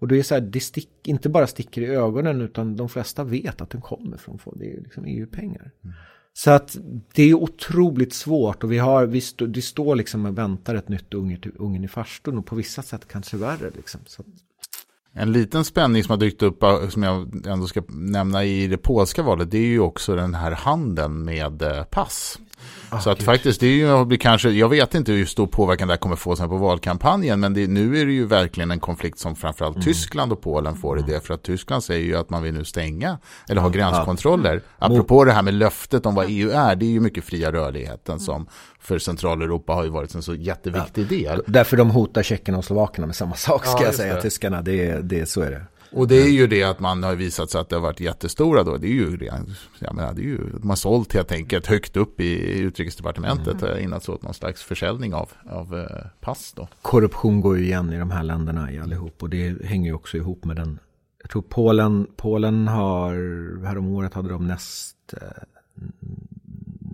och det är så här, det stick, inte bara sticker i ögonen utan de flesta vet att den kommer från det är liksom EU-pengar. Mm. Så att det är otroligt svårt och vi har, vi, stå, vi står liksom och väntar ett nytt unge, ungen i farstun och på vissa sätt kanske värre liksom. Så en liten spänning som har dykt upp, eh, som jag ändå ska nämna i det polska valet, det är ju också den här handeln med eh, pass. Ah, så att Gud. faktiskt, det är ju kanske, jag vet inte hur stor påverkan det här kommer få sen på valkampanjen, men det, nu är det ju verkligen en konflikt som framförallt mm. Tyskland och Polen får i det, för att Tyskland säger ju att man vill nu stänga, eller ha gränskontroller. Ah. Apropå det här med löftet om vad EU är, det är ju mycket fria rörligheten mm. som för Centraleuropa har ju varit en så jätteviktig ja. del. Därför de hotar tjeckerna och slovakerna med samma sak, ska ja, jag säga, det. tyskarna, det, det, så är det. Och det är ju det att man har visat sig att det har varit jättestora då. Det är ju, jag menar, det är ju de har sålt helt enkelt högt upp i utrikesdepartementet mm. innan så någon slags försäljning av, av eh, pass då. Korruption går ju igen i de här länderna i allihop och det hänger ju också ihop med den. Jag tror Polen, Polen har, häromåret hade de näst,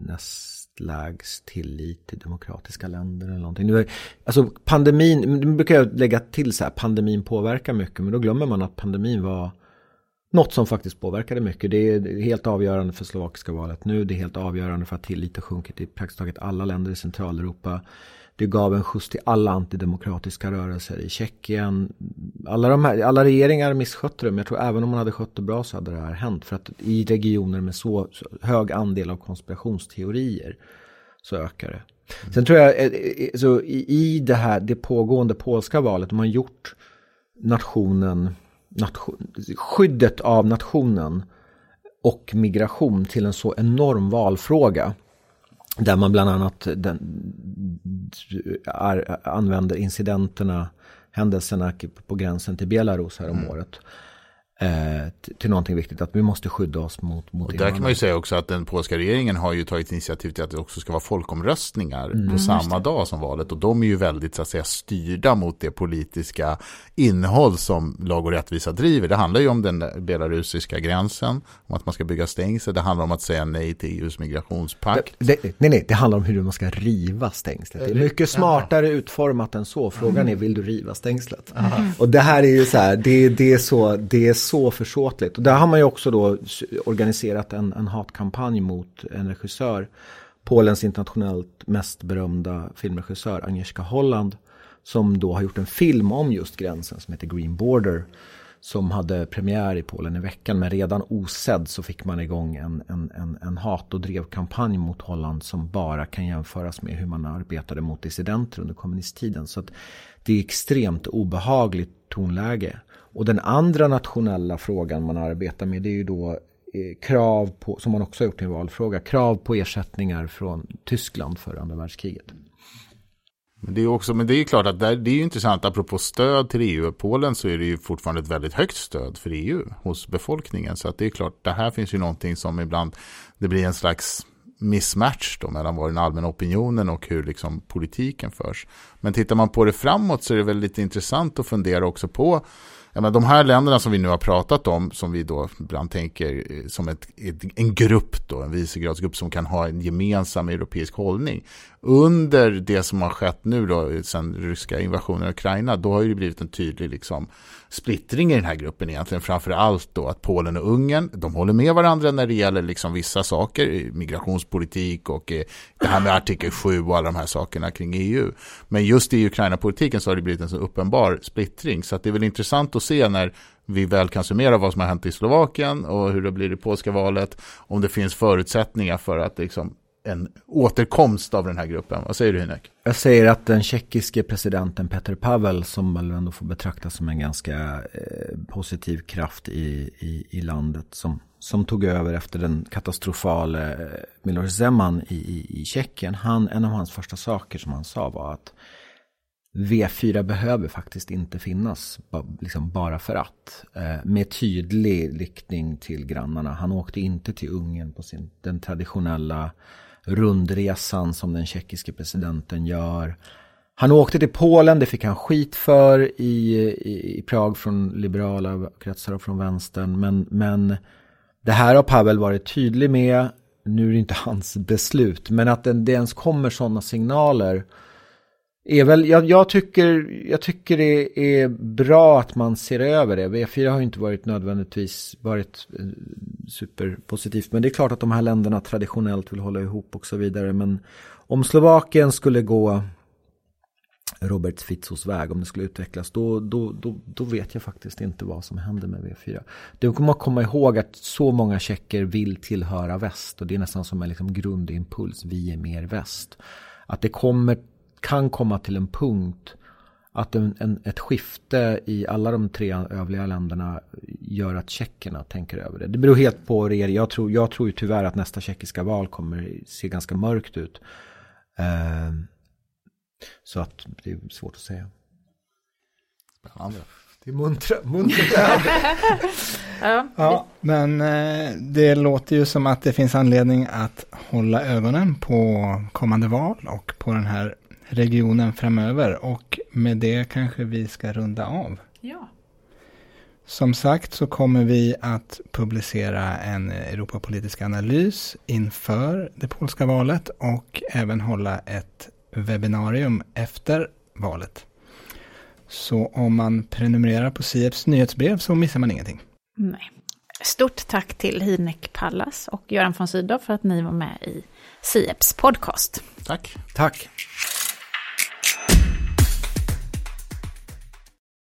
näst lägst tillit till demokratiska länder eller någonting. Nu är, alltså pandemin, nu brukar jag lägga till så här, pandemin påverkar mycket, men då glömmer man att pandemin var något som faktiskt påverkade mycket. Det är helt avgörande för slovakiska valet nu. Det är helt avgörande för att tilliten sjunkit i praktiskt taget alla länder i Centraleuropa. Det gav en skjuts till alla antidemokratiska rörelser i Tjeckien. Alla, de här, alla regeringar misskötte det, men jag tror även om man hade skött det bra så hade det här hänt. För att i regioner med så, hög andel av konspirationsteorier så ökar det. Mm. Sen tror jag, eh, eh, så i, det här, det pågående polska valet, de har gjort nationen, nation, skyddet av nationen och migration till en så enorm valfråga. Där man bland annat den, är, använder incidenterna, händelserna på gränsen till Belarus här om mm. året till någonting viktigt, att vi måste skydda oss mot, mot och Där kan man ju säga också att den polska regeringen har ju tagit initiativ till att det också ska vara folkomröstningar mm, på samma dag som valet och de är ju väldigt så att säga styrda mot det politiska innehåll som lag och rättvisa driver. Det handlar ju om den belarusiska gränsen, om att man ska bygga stängsel, det handlar om att säga nej till EUs migrationspakt. Det, det, nej, nej, det handlar om hur man ska riva stängslet. Det är mycket smartare utformat än så. Frågan är, vill du riva stängslet? Mm. Och det här är ju så här, det, det är så, det är så så försåtligt. Och där har man ju också då organiserat en, en hatkampanj mot en regissör. Polens internationellt mest berömda filmregissör Agnieszka Holland. Som då har gjort en film om just gränsen som heter Green Border. som hade premiär i Polen i veckan. Men redan osedd så fick man igång en, en, en, en hat och drevkampanj mot Holland som bara kan jämföras med hur man arbetade mot dissidenter under kommunisttiden. Så att det är extremt obehagligt tonläge. Och den andra nationella frågan man arbetar med det är ju då eh, krav på, som man också har gjort i en valfråga, krav på ersättningar från Tyskland för andra världskriget. Men det är också, men det är klart att det är ju intressant, apropå stöd till EU och Polen så är det ju fortfarande ett väldigt högt stöd för EU hos befolkningen. Så att det är klart, det här finns ju någonting som ibland, det blir en slags mismatch då mellan vad den allmänna opinionen och hur liksom politiken förs. Men tittar man på det framåt så är det väl lite intressant att fundera också på jag menar, de här länderna som vi nu har pratat om, som vi då ibland tänker eh, som som ett, en grupp, då, en vicegradsgrupp som kan ha en gemensam europeisk hållning. Under det som har skett nu då, sen ryska invasionen av Ukraina, då har det blivit en tydlig liksom, splittring i den här gruppen egentligen. Framför allt då att Polen och Ungern, de håller med varandra när det gäller liksom vissa saker, migrationspolitik och eh, det här med artikel 7 och alla de här sakerna kring EU. Men just i Ukraina-politiken så har det blivit en så uppenbar splittring. Så att det är väl intressant att se när vi väl kan summera vad som har hänt i Slovakien och hur det blir i polska valet, om det finns förutsättningar för att liksom en återkomst av den här gruppen. Vad säger du Hynek? Jag säger att den tjeckiske presidenten Petr Pavel som väl ändå får betraktas som en ganska eh, positiv kraft i, i, i, landet som, som tog över efter den katastrofala eh, Miloš Zeman i, i, i Tjeckien. Han, en av hans första saker som han sa var att V4 behöver faktiskt inte finnas liksom bara för att. Eh, med tydlig riktning till grannarna. Han åkte inte till Ungern på sin, den traditionella rundresan som den tjeckiske presidenten gör. Han åkte till Polen, det fick han skit för i, i, i Prag från liberala kretsar och från vänstern. Men, men det här har Pavel varit tydlig med. Nu är det inte hans beslut, men att det, det ens kommer sådana signaler är väl, jag, jag, tycker, jag tycker det är bra att man ser över det. V4 har inte varit nödvändigtvis varit eh, superpositivt. Men det är klart att de här länderna traditionellt vill hålla ihop och så vidare. Men om Slovakien skulle gå Robert Fitzos väg, om det skulle utvecklas, då, då, då, då vet jag faktiskt inte vad som händer med V4. Du kommer att komma ihåg att så många tjecker vill tillhöra väst och det är nästan som en liksom grundimpuls, vi är mer väst. Att det kommer kan komma till en punkt att en, en, ett skifte i alla de tre övriga länderna gör att tjeckerna tänker över det. Det beror helt på er. Jag tror, jag tror ju tyvärr att nästa tjeckiska val kommer se ganska mörkt ut. Eh, så att det är svårt att säga. Spännande. Det är muntra, muntra ja. ja, men eh, det låter ju som att det finns anledning att hålla ögonen på kommande val och på den här regionen framöver och med det kanske vi ska runda av. Ja. Som sagt så kommer vi att publicera en Europapolitisk analys inför det polska valet och även hålla ett webbinarium efter valet. Så om man prenumererar på Sieps nyhetsbrev så missar man ingenting. Nej. Stort tack till Hinek Pallas och Göran von Sydow för att ni var med i Sieps podcast. Tack. Tack.